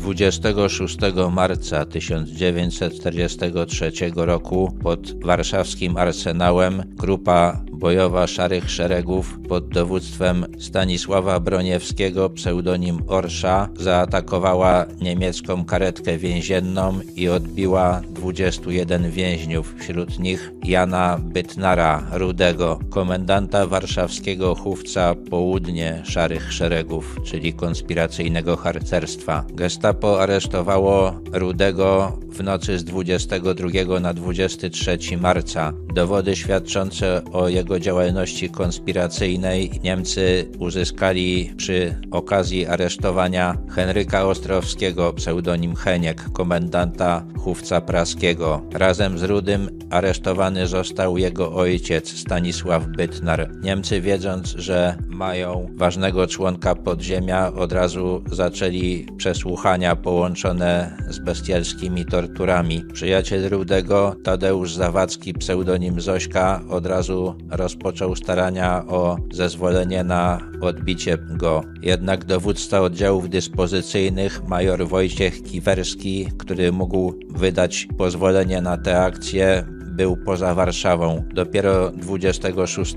26 marca 1943 roku pod warszawskim arsenałem grupa bojowa Szarych Szeregów pod dowództwem Stanisława Broniewskiego, pseudonim Orsza, zaatakowała niemiecką karetkę więzienną i odbiła 21 więźniów, wśród nich Jana Bytnara Rudego, komendanta warszawskiego chówca Południe Szarych Szeregów, czyli konspiracyjnego harcerstwa. Gestapo aresztowało Rudego w nocy z 22 na 23 marca. Dowody świadczące o jego działalności konspiracyjnej Niemcy uzyskali przy okazji aresztowania Henryka Ostrowskiego, pseudonim Heniek, komendanta chówca praskiego. Razem z Rudym aresztowany został jego ojciec Stanisław Bytnar. Niemcy wiedząc, że mają ważnego członka podziemia, od razu zaczęli przesłuchania połączone z bestialskimi torturami. Przyjaciel Rudego, Tadeusz Zawadzki, pseudonim Zośka, od razu rozpoczął starania o zezwolenie na odbicie go. Jednak dowódca oddziałów dyspozycyjnych, major Wojciech Kiwerski, który mógł wydać pozwolenie na tę akcję, był poza Warszawą. Dopiero 26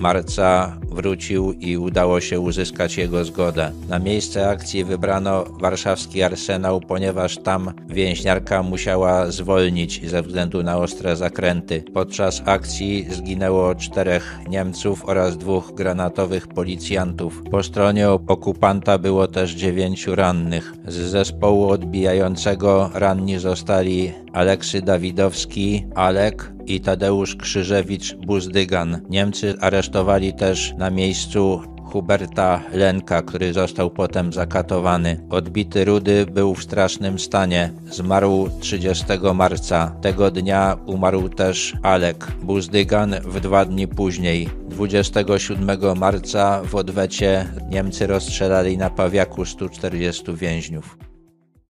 marca wrócił i udało się uzyskać jego zgodę. Na miejsce akcji wybrano warszawski arsenał, ponieważ tam więźniarka musiała zwolnić ze względu na ostre zakręty. Podczas akcji zginęło czterech Niemców oraz dwóch granatowych policjantów. Po stronie okupanta było też dziewięciu rannych. Z zespołu odbijającego ranni zostali Aleksy Dawidowski, Alek i Tadeusz Krzyżewicz-Buzdygan. Niemcy aresztowali też na miejscu Huberta Lenka, który został potem zakatowany. Odbity Rudy był w strasznym stanie. Zmarł 30 marca. Tego dnia umarł też Alek Buzdygan w dwa dni później. 27 marca w odwecie Niemcy rozstrzelali na Pawiaku 140 więźniów.